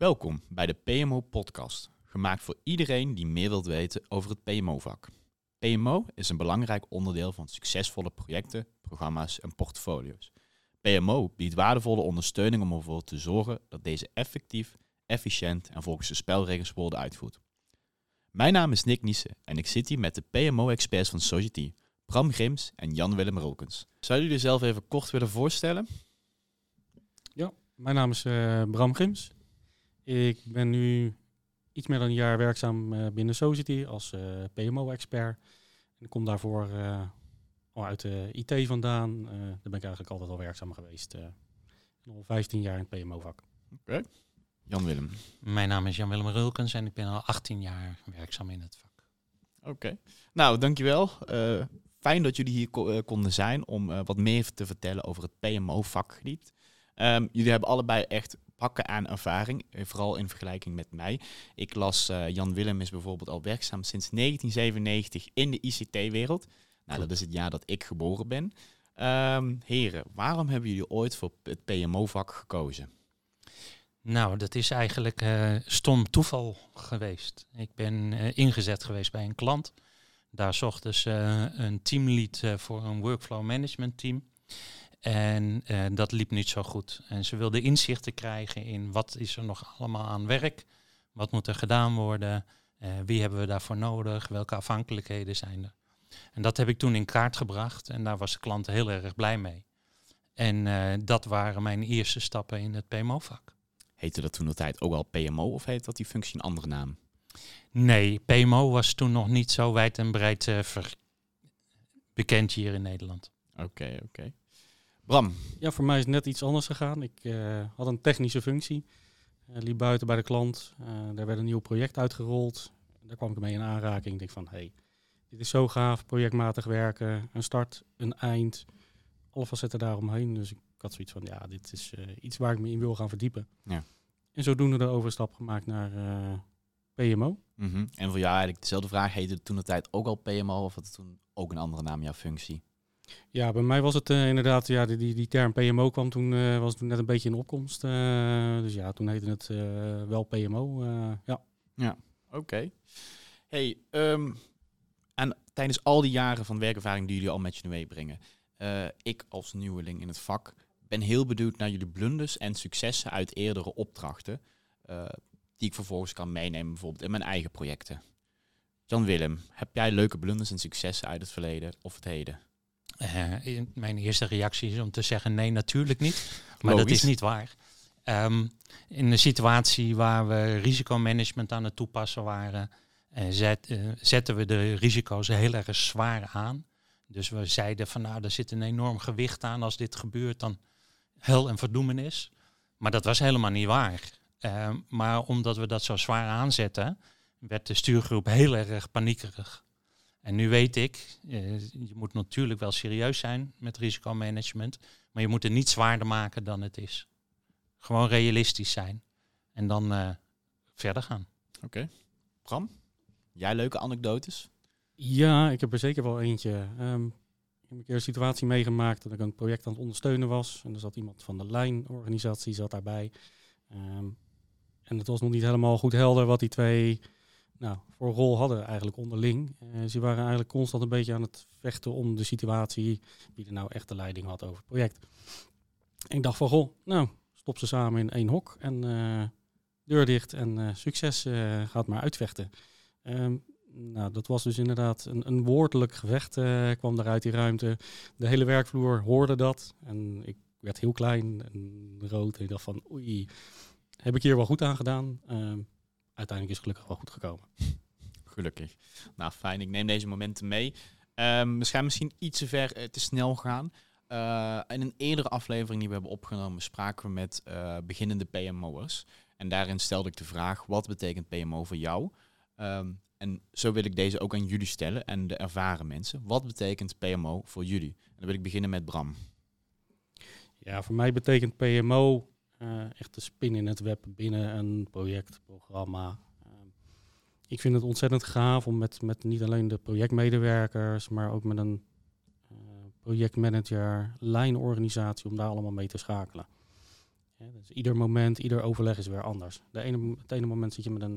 Welkom bij de PMO Podcast, gemaakt voor iedereen die meer wilt weten over het PMO-vak. PMO is een belangrijk onderdeel van succesvolle projecten, programma's en portfolio's. PMO biedt waardevolle ondersteuning om ervoor te zorgen dat deze effectief, efficiënt en volgens de spelregels worden uitgevoerd. Mijn naam is Nick Niesen en ik zit hier met de PMO-experts van Society, Bram Grims en Jan-Willem Rolkens. Zou jullie zelf even kort willen voorstellen? Ja, mijn naam is uh, Bram Grims. Ik ben nu iets meer dan een jaar werkzaam uh, binnen Society als uh, PMO-expert. En ik kom daarvoor al uit de IT vandaan. daar ben ik eigenlijk altijd al werkzaam geweest. al 15 jaar in het PMO-vak. Oké. Jan-Willem. Mijn naam is Jan-Willem Rulkens en ik ben al 18 jaar werkzaam in het vak. Oké. Nou, dankjewel. Uh, fijn dat jullie hier konden zijn om wat meer te vertellen over het PMO-vakgebied. Um, jullie hebben allebei echt pakken aan ervaring, eh, vooral in vergelijking met mij. Ik las, uh, Jan Willem is bijvoorbeeld al werkzaam sinds 1997 in de ICT-wereld. Nou, dat is het jaar dat ik geboren ben. Um, heren, waarom hebben jullie ooit voor het PMO-vak gekozen? Nou, dat is eigenlijk uh, stom toeval geweest. Ik ben ingezet geweest bij een klant. Daar zochten ze een teamlead voor een workflow management team. En uh, dat liep niet zo goed. En ze wilden inzichten krijgen in wat is er nog allemaal aan werk, wat moet er gedaan worden, uh, wie hebben we daarvoor nodig, welke afhankelijkheden zijn er. En dat heb ik toen in kaart gebracht en daar was de klant heel erg blij mee. En uh, dat waren mijn eerste stappen in het PMO-vak. Heette dat toen de tijd ook al PMO of heet dat die functie een andere naam? Nee, PMO was toen nog niet zo wijd en breed bekend hier in Nederland. Oké, okay, oké. Okay. Bram? Ja, voor mij is het net iets anders gegaan. Ik uh, had een technische functie. Uh, liep buiten bij de klant. Uh, daar werd een nieuw project uitgerold. Daar kwam ik mee in aanraking. Ik denk van, hé, hey, dit is zo gaaf. Projectmatig werken. Een start, een eind. Alle facetten daaromheen. Dus ik had zoiets van, ja, dit is iets waar ik me in wil gaan verdiepen. Ja. En zodoende de overstap gemaakt naar PMO. Mm -hmm. En voor jou eigenlijk dezelfde vraag. Heette het toen de tijd ook al PMO? Of had het toen ook een andere naam, jouw functie? Ja, bij mij was het uh, inderdaad, ja, die, die, die term PMO kwam toen, uh, was toen net een beetje in opkomst. Uh, dus ja, toen heette het wel PMO. ja, ja oké. Hey, um, en tijdens al die jaren van werkervaring die jullie al met je meebrengen, ik als nieuweling in het vak ben heel benieuwd naar jullie blunders en successen uit eerdere opdrachten, die ik vervolgens kan meenemen bijvoorbeeld in mijn eigen projecten. Jan Willem, heb jij leuke blunders en successen uit het verleden of het heden? Uh, mijn eerste reactie is om te zeggen nee, natuurlijk niet. Maar dat is niet waar. Um, in een situatie waar we risicomanagement aan het toepassen waren, uh, zet, uh, zetten we de risico's heel erg zwaar aan. Dus we zeiden van nou, er zit een enorm gewicht aan. Als dit gebeurt, dan hel en verdoemenis. Maar dat was helemaal niet waar. Ehm, maar omdat we dat zo zwaar aanzetten, werd de stuurgroep heel erg paniekerig. En nu weet ik, eh, je moet natuurlijk wel serieus zijn met risicomanagement, maar je moet het niet zwaarder maken dan het is. Gewoon realistisch zijn en dan uh, verder gaan. Oké. Okay. Bram, jij leuke anekdotes? Ja, ik heb er zeker wel eentje. Um, ik heb een keer een situatie meegemaakt dat ik een project aan het ondersteunen was. En er zat iemand van de lijnorganisatie zat daarbij. Um, en het was nog niet helemaal goed helder wat die twee nou, voor rol hadden eigenlijk onderling. Uh, ze waren eigenlijk constant een beetje aan het vechten om de situatie, wie er nou echt de leiding had over het project. En ik dacht van, goh, nou, stop ze samen in één hok en uh, deur dicht en uh, succes gaat maar uitvechten. Um, nou, dat was dus inderdaad een, een woordelijk gevecht, kwam daaruit die ruimte. De hele werkvloer hoorde dat en ik werd heel klein en rood en ik dacht van, oei, heb ik hier wel goed aan gedaan? Ehm, uiteindelijk is gelukkig wel goed gekomen. Gelukkig. Nou, fijn. Ik neem deze momenten mee. Um, we misschien iets te ver uh, te snel gaan. Uh, in een eerdere aflevering die we hebben opgenomen, spraken we met uh, beginnende PMO'ers. En daarin stelde ik de vraag, wat betekent PMO voor jou? Um, en zo wil ik deze ook aan jullie stellen en de ervaren mensen. Wat betekent PMO voor jullie? En dan wil ik beginnen met Bram. Ja, voor mij betekent PMO echt de spin in het web binnen een projectprogramma. Uh, ik vind het ontzettend gaaf om met, met niet alleen de projectmedewerkers, maar ook met een uh, projectmanager, lijnorganisatie, om daar allemaal mee te schakelen. dus ieder moment, ieder overleg is weer anders. De ene, het ene moment zit je met een,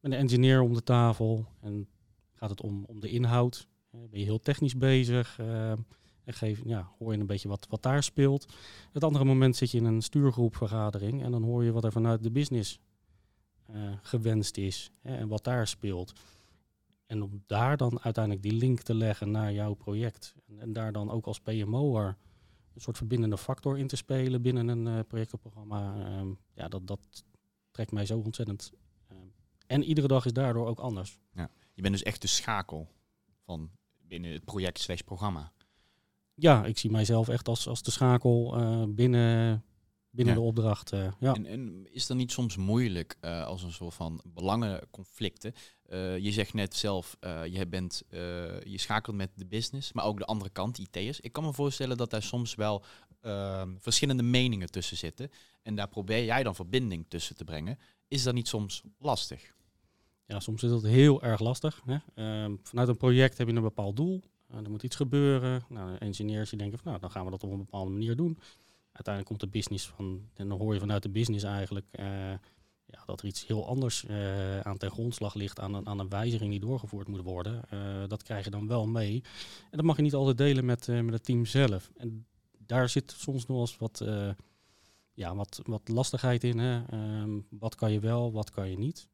met een engineer om de tafel en gaat het om, om de inhoud. ben je heel technisch bezig en geef, ja, hoor je een beetje wat, wat daar speelt. Het andere moment zit je in een stuurgroepvergadering en dan hoor je wat er vanuit de business gewenst is hè, en wat daar speelt. En om daar dan uiteindelijk die link te leggen naar jouw project. En, en daar dan ook als PMO'er een soort verbindende factor in te spelen binnen een uh, projectenprogramma. Ehm, ja, dat, dat trekt mij zo ontzettend. Uh, en iedere dag is daardoor ook anders. Ja. Je bent dus echt de schakel van binnen het project slash programma. Ja, ik zie mijzelf echt als, als de schakel uh, binnen, binnen de opdracht. Uh, ja. En, en, is dat niet soms moeilijk uh, als een soort van belangenconflicten? Uh, je zegt net zelf, je, bent, je schakelt met de business, maar ook de andere kant, IT'ers. Ik kan me voorstellen dat daar soms wel ehm, verschillende meningen tussen zitten. En daar probeer jij dan verbinding tussen te brengen. Is dat niet soms lastig? Ja, soms is dat heel erg lastig. Hè? Ehm, vanuit een project heb je een bepaald doel. Er moet iets gebeuren. Nou, engineers die denken van nou, dan gaan we dat op een bepaalde manier doen uiteindelijk komt de business van, en dan hoor je vanuit de business eigenlijk uh, ja, dat er iets heel anders uh, aan ten grondslag ligt, aan een, aan een wijziging die doorgevoerd moet worden. Dat krijg je dan wel mee. En dat mag je niet altijd delen met, met het team zelf. En daar zit soms nog eens wat, ja, wat, wat lastigheid in. Hè? Um, wat kan je wel, wat kan je niet.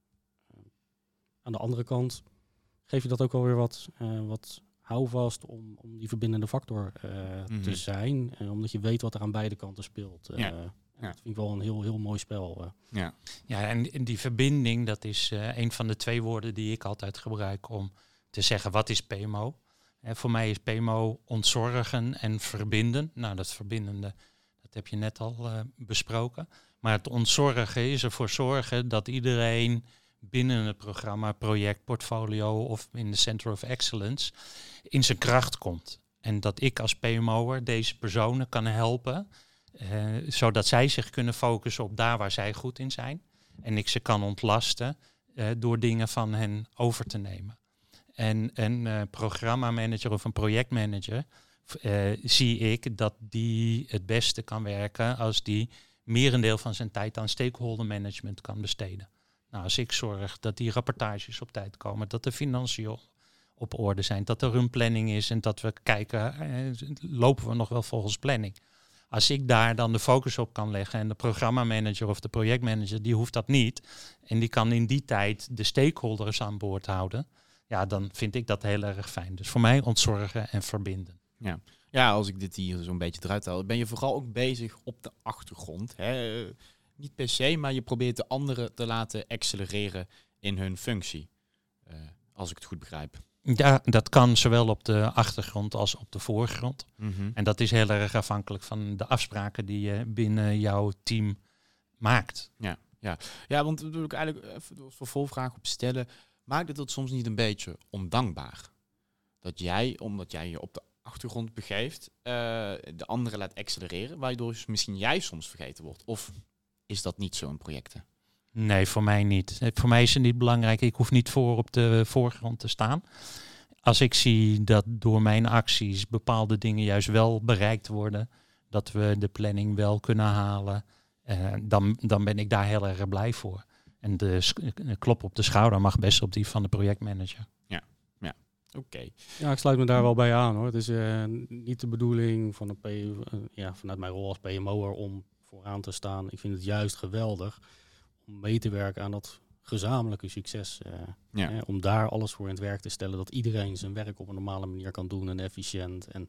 aan de andere kant geef je dat ook alweer wat, wat houvast om, om die verbindende factor uh, mm-hmm. te zijn. Uh, omdat je weet wat er aan beide kanten speelt. Uh, ja. Ja. Dat vind ik wel een heel, heel mooi spel. Ja, ja en, die verbinding, dat is een van de twee woorden die ik altijd gebruik om te zeggen wat is PMO. voor mij is PMO ontzorgen en verbinden. Nou, dat verbindende, dat heb je net al besproken. Maar het ontzorgen is ervoor zorgen dat iedereen binnen het programma, project, portfolio of in de Center of Excellence in zijn kracht komt. En dat ik als PMO'er deze personen kan helpen, uh, zodat zij zich kunnen focussen op daar waar zij goed in zijn. En ik ze kan ontlasten uh, door dingen van hen over te nemen. En een uh, programmamanager of een projectmanager zie ik dat die het beste kan werken als die merendeel van zijn tijd aan stakeholder management kan besteden. Nou, als ik zorg dat die rapportages op tijd komen, dat de financiën op orde zijn, dat er een planning is en dat we kijken, eh, lopen we nog wel volgens planning. Als ik daar dan de focus op kan leggen en de programmamanager of de projectmanager, die hoeft dat niet. En die kan in die tijd de stakeholders aan boord houden. Ja, dan vind ik dat heel erg fijn. Dus voor mij ontzorgen en verbinden. Ja, ja als ik dit hier zo'n beetje eruit haal, ben je vooral ook bezig op de achtergrond. Hè? Niet per se, maar je probeert de anderen te laten accelereren in hun functie. Uh, als ik het goed begrijp. Ja, dat kan zowel op de achtergrond als op de voorgrond. Mm-hmm. En dat is heel erg afhankelijk van de afspraken die je binnen jouw team maakt. Ja, ja. ja want daar wil ik eigenlijk even vervolgvraag op stellen. Maakt het dat soms niet een beetje ondankbaar? Dat jij, omdat jij je op de achtergrond begeeft, uh, de anderen laat accelereren, waardoor misschien jij soms vergeten wordt? Of is dat niet zo'n projecten? Nee, voor mij niet. Voor mij is het niet belangrijk. Ik hoef niet voor op de voorgrond te staan. Als ik zie dat door mijn acties bepaalde dingen juist wel bereikt worden, dat we de planning wel kunnen halen, eh, dan, dan ben ik daar heel erg blij voor. En de klop op de schouder mag best op die van de projectmanager. Ja, ja. Oké. Ja, ik sluit me daar wel bij aan hoor. Het is uh, niet de bedoeling van een P, uh, ja, vanuit mijn rol als PMO'er om vooraan te staan. Ik vind het juist geweldig om mee te werken aan dat gezamenlijke succes. Uh, ja. om daar alles voor in het werk te stellen. Dat iedereen zijn werk op een normale manier kan doen en efficiënt. En,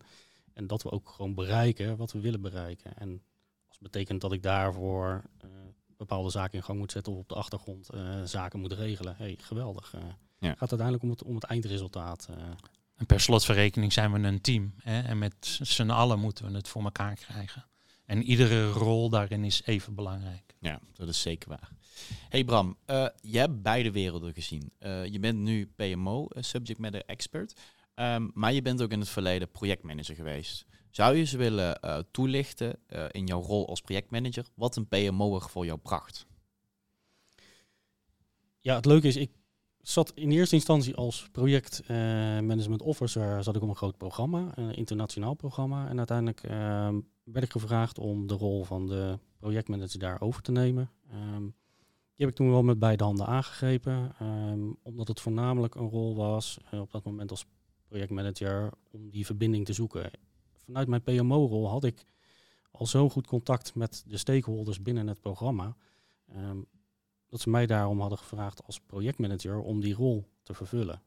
en dat we ook gewoon bereiken wat we willen bereiken. En als betekent dat ik daarvoor uh, bepaalde zaken in gang moet zetten of op de achtergrond uh, zaken moet regelen. Hey, geweldig. Ja. Het gaat uiteindelijk om het, om het eindresultaat. En per slotverrekening zijn we een team. Hè? En met z'n allen moeten we het voor elkaar krijgen. En iedere rol daarin is even belangrijk. Ja, dat is zeker waar. Hey Bram, uh, je hebt beide werelden gezien. Uh, je bent nu PMO, uh, Subject Matter Expert, um, maar je bent ook in het verleden projectmanager geweest. Zou je ze willen toelichten in jouw rol als projectmanager, wat een PMO'er voor jou bracht? Ja, het leuke is, ik zat in eerste instantie als projectmanagement officer zat ik op een groot programma, een internationaal programma. En uiteindelijk ehm, werd ik gevraagd om de rol van de projectmanager daar over te nemen. Ehm, die heb ik toen wel met beide handen aangegrepen, ehm, omdat het voornamelijk een rol was uh, op dat moment als projectmanager om die verbinding te zoeken. Vanuit mijn PMO-rol had ik al zo goed contact met de stakeholders binnen het programma, ehm, dat ze mij daarom hadden gevraagd als projectmanager om die rol te vervullen.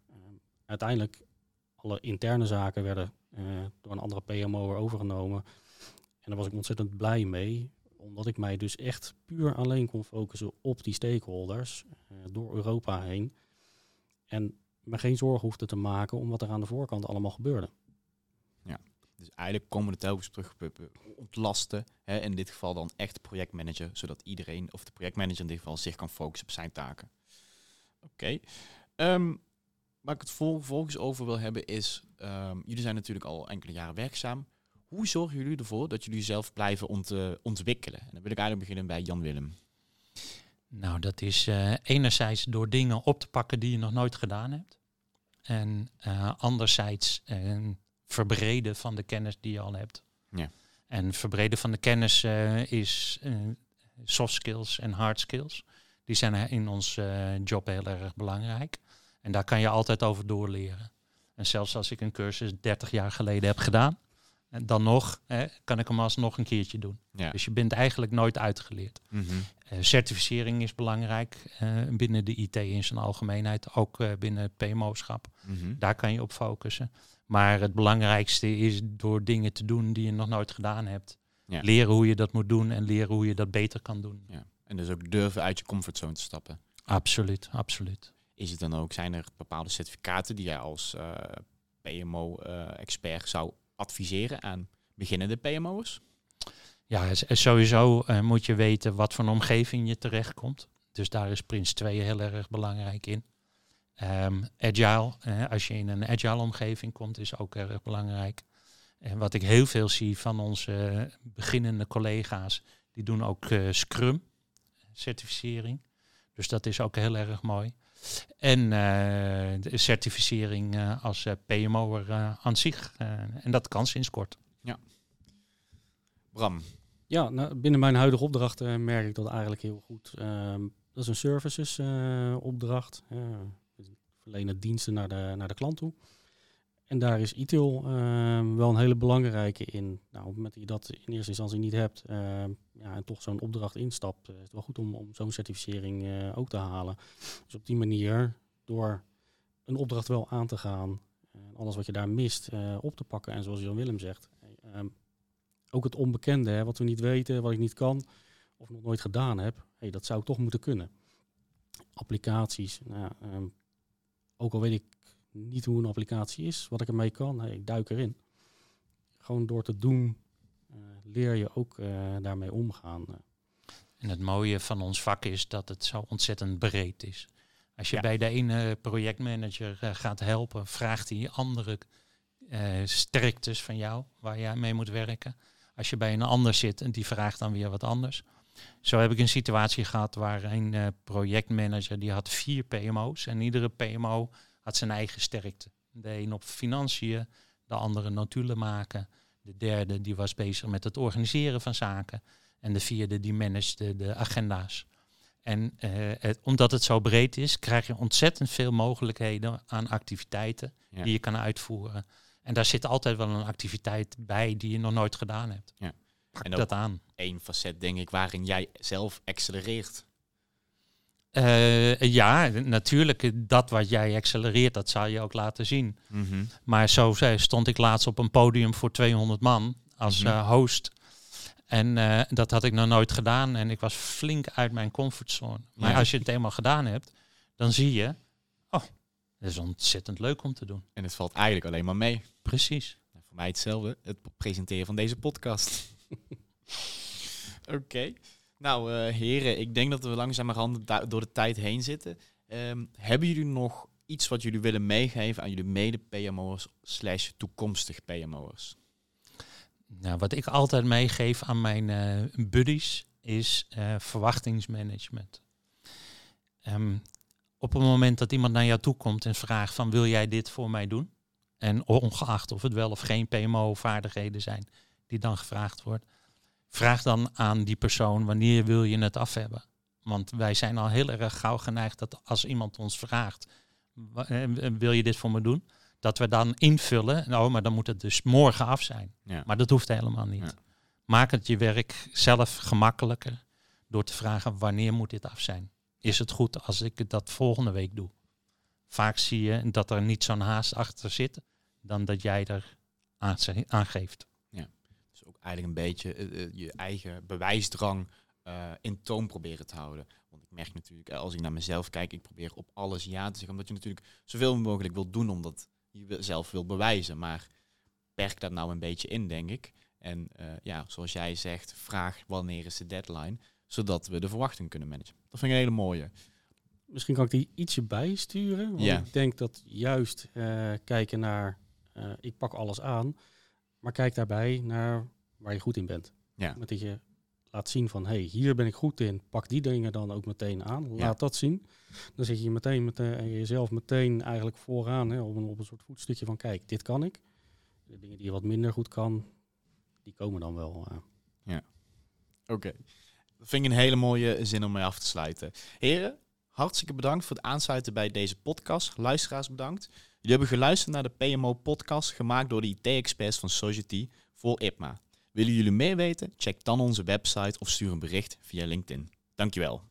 uiteindelijk, alle interne zaken werden uh, door een andere PMO overgenomen. En daar was ik ontzettend blij mee, omdat ik mij dus echt puur alleen kon focussen op die stakeholders uh, door Europa heen. En me geen zorgen hoefde te maken om wat er aan de voorkant allemaal gebeurde. Ja, dus eigenlijk komen we telkens terug ontlasten. Hè, in dit geval dan echt projectmanager, zodat iedereen, of de projectmanager in dit geval, zich kan focussen op zijn taken. Oké. Okay. Um, waar ik het vervolgens over wil hebben is, um, jullie zijn natuurlijk al enkele jaren werkzaam. Hoe zorgen jullie ervoor dat jullie zelf blijven ont ontwikkelen? En dan wil ik eigenlijk beginnen bij Jan Willem. Nou, dat is uh, enerzijds door dingen op te pakken die je nog nooit gedaan hebt. En uh, anderzijds uh, verbreden van de kennis die je al hebt. Ja. En verbreden van de kennis is soft skills en hard skills. Die zijn in ons job heel erg belangrijk. En daar kan je altijd over doorleren. En zelfs als ik een cursus 30 jaar geleden heb gedaan, en dan nog hè, kan ik hem alsnog een keertje doen. Dus je bent eigenlijk nooit uitgeleerd. Mm certificering is belangrijk uh, binnen de IT in zijn algemeenheid, ook uh, binnen het PMO-schap. Mhm. Daar kan je op focussen. Maar het belangrijkste is door dingen te doen die je nog nooit gedaan hebt. Leren hoe je dat moet doen en leren hoe je dat beter kan doen. Ja. En dus ook durven uit je comfortzone te stappen. Absoluut, absoluut. Is het dan ook, zijn er bepaalde certificaten die jij als PMO-expert zou adviseren aan beginnende PMO'ers? Ja, sowieso uh, moet je weten wat voor omgeving je terechtkomt. Dus daar is Prins 2 heel erg belangrijk in. Um, agile, als je in een agile omgeving komt, is ook erg belangrijk. En wat ik heel veel zie van onze beginnende collega's, die doen ook Scrum certificering. Dus dat is ook heel erg mooi. En uh, de certificering uh, als uh, PMO'er aan zich. en dat kan sinds kort. Ja. Bram. Ja, nou, binnen mijn huidige opdracht merk ik dat eigenlijk heel goed. Ehm, dat is een services opdracht. we verlenen diensten naar de, naar de klant toe. En daar is ITIL ehm, wel een hele belangrijke in. Nou, op het moment dat je dat in eerste instantie niet hebt ehm, ja, en toch zo'n opdracht instapt, uh, is het wel goed om, om zo'n certificering uh, ook te halen. Dus op die manier, door een opdracht wel aan te gaan, en alles wat je daar mist op te pakken. En zoals Jan Willem zegt, um, ook het onbekende, hè, wat we niet weten, wat ik niet kan of nog nooit gedaan heb, hey, dat zou ik toch moeten kunnen. Applicaties, nou, ook al weet ik niet hoe een applicatie is, wat ik ermee kan. ik duik erin. Gewoon door te doen uh, leer je ook uh, daarmee omgaan. Eh. En het mooie van ons vak is dat het zo ontzettend breed is. Als je bij de ene projectmanager gaat helpen, vraagt hij andere sterktes van jou waar jij mee moet werken. Als je bij een ander zit en die vraagt dan weer wat anders. Zo heb ik een situatie gehad waar een projectmanager die had vier PMO's en iedere PMO had zijn eigen sterkte. De een op financiën, de andere notulen maken. De derde die was bezig met het organiseren van zaken. En de vierde die managede de agenda's. En uh, omdat het zo breed is, krijg je ontzettend veel mogelijkheden aan activiteiten die je kan uitvoeren. En daar zit altijd wel een activiteit bij die je nog nooit gedaan hebt. Ja. Pak en dat aan. Eén facet, denk ik, waarin jij zelf accelereert. Uh, ja, natuurlijk, dat wat jij accelereert, dat zal je ook laten zien. Mhm. Maar zo stond ik laatst op een podium voor 200 man als mhm. uh, host. En uh, dat had ik nog nooit gedaan en ik was flink uit mijn comfortzone. Maar als je het eenmaal gedaan hebt, dan zie je, oh, dat is ontzettend leuk om te doen. En het valt eigenlijk alleen maar mee. Precies. voor mij hetzelfde, het presenteren van deze podcast. Oké. Nou, uh, heren, ik denk dat we langzamerhand door de tijd heen zitten. Um, hebben jullie nog iets wat jullie willen meegeven aan jullie mede-PMO'ers slash toekomstig PMO'ers? Nou, wat ik altijd meegeef aan mijn uh, buddies is uh, verwachtingsmanagement. Um, op het moment dat iemand naar jou toe komt en vraagt van wil jij dit voor mij doen? En ongeacht of het wel of geen PMO-vaardigheden zijn, die dan gevraagd wordt. Vraag dan aan die persoon wanneer wil je het af hebben. Want wij zijn al heel erg gauw geneigd dat als iemand ons vraagt, eh, wil je dit voor me doen? Dat we dan invullen, nou, maar dan moet het dus morgen af zijn. Ja. Maar dat hoeft helemaal niet. Maak het je werk zelf gemakkelijker door te vragen wanneer moet dit af zijn. Is het goed als ik dat volgende week doe? Vaak zie je dat er niet zo'n haast achter zit, dan dat jij er dus ook eigenlijk een beetje eh, eh, je eigen bewijsdrang uh, in toon proberen te houden. Want ik merk natuurlijk, als ik naar mezelf kijk, ik probeer op alles ja te zeggen, omdat je natuurlijk zoveel mogelijk wil doen, omdat je zelf wil bewijzen. Maar perk dat nou een beetje in, denk ik. En ja, zoals jij zegt, vraag wanneer is de deadline, zodat we de verwachting kunnen managen. Dat vind ik een hele mooie. Misschien kan ik die ietsje bijsturen. Want ik denk dat juist kijken naar ik pak alles aan, maar kijk daarbij naar waar je goed in bent. Ja. Met dat je laat zien van, hey, hier ben ik goed in, pak die dingen dan ook meteen aan. Laat dat zien. Dan zit je meteen met uh, jezelf meteen eigenlijk vooraan hè, op, een, op een soort voetstukje van, kijk, dit kan ik. De dingen die je wat minder goed kan, die komen dan wel. Uh. Ja, oké. Dat vind ik een hele mooie zin om mee af te sluiten. Heren, hartstikke bedankt voor het aansluiten bij deze podcast. Luisteraars bedankt. Jullie hebben geluisterd naar de PMO-podcast gemaakt door de IT-experts van Society voor IPMA. Willen jullie meer weten? Check dan onze website of stuur een bericht via LinkedIn. Dankjewel.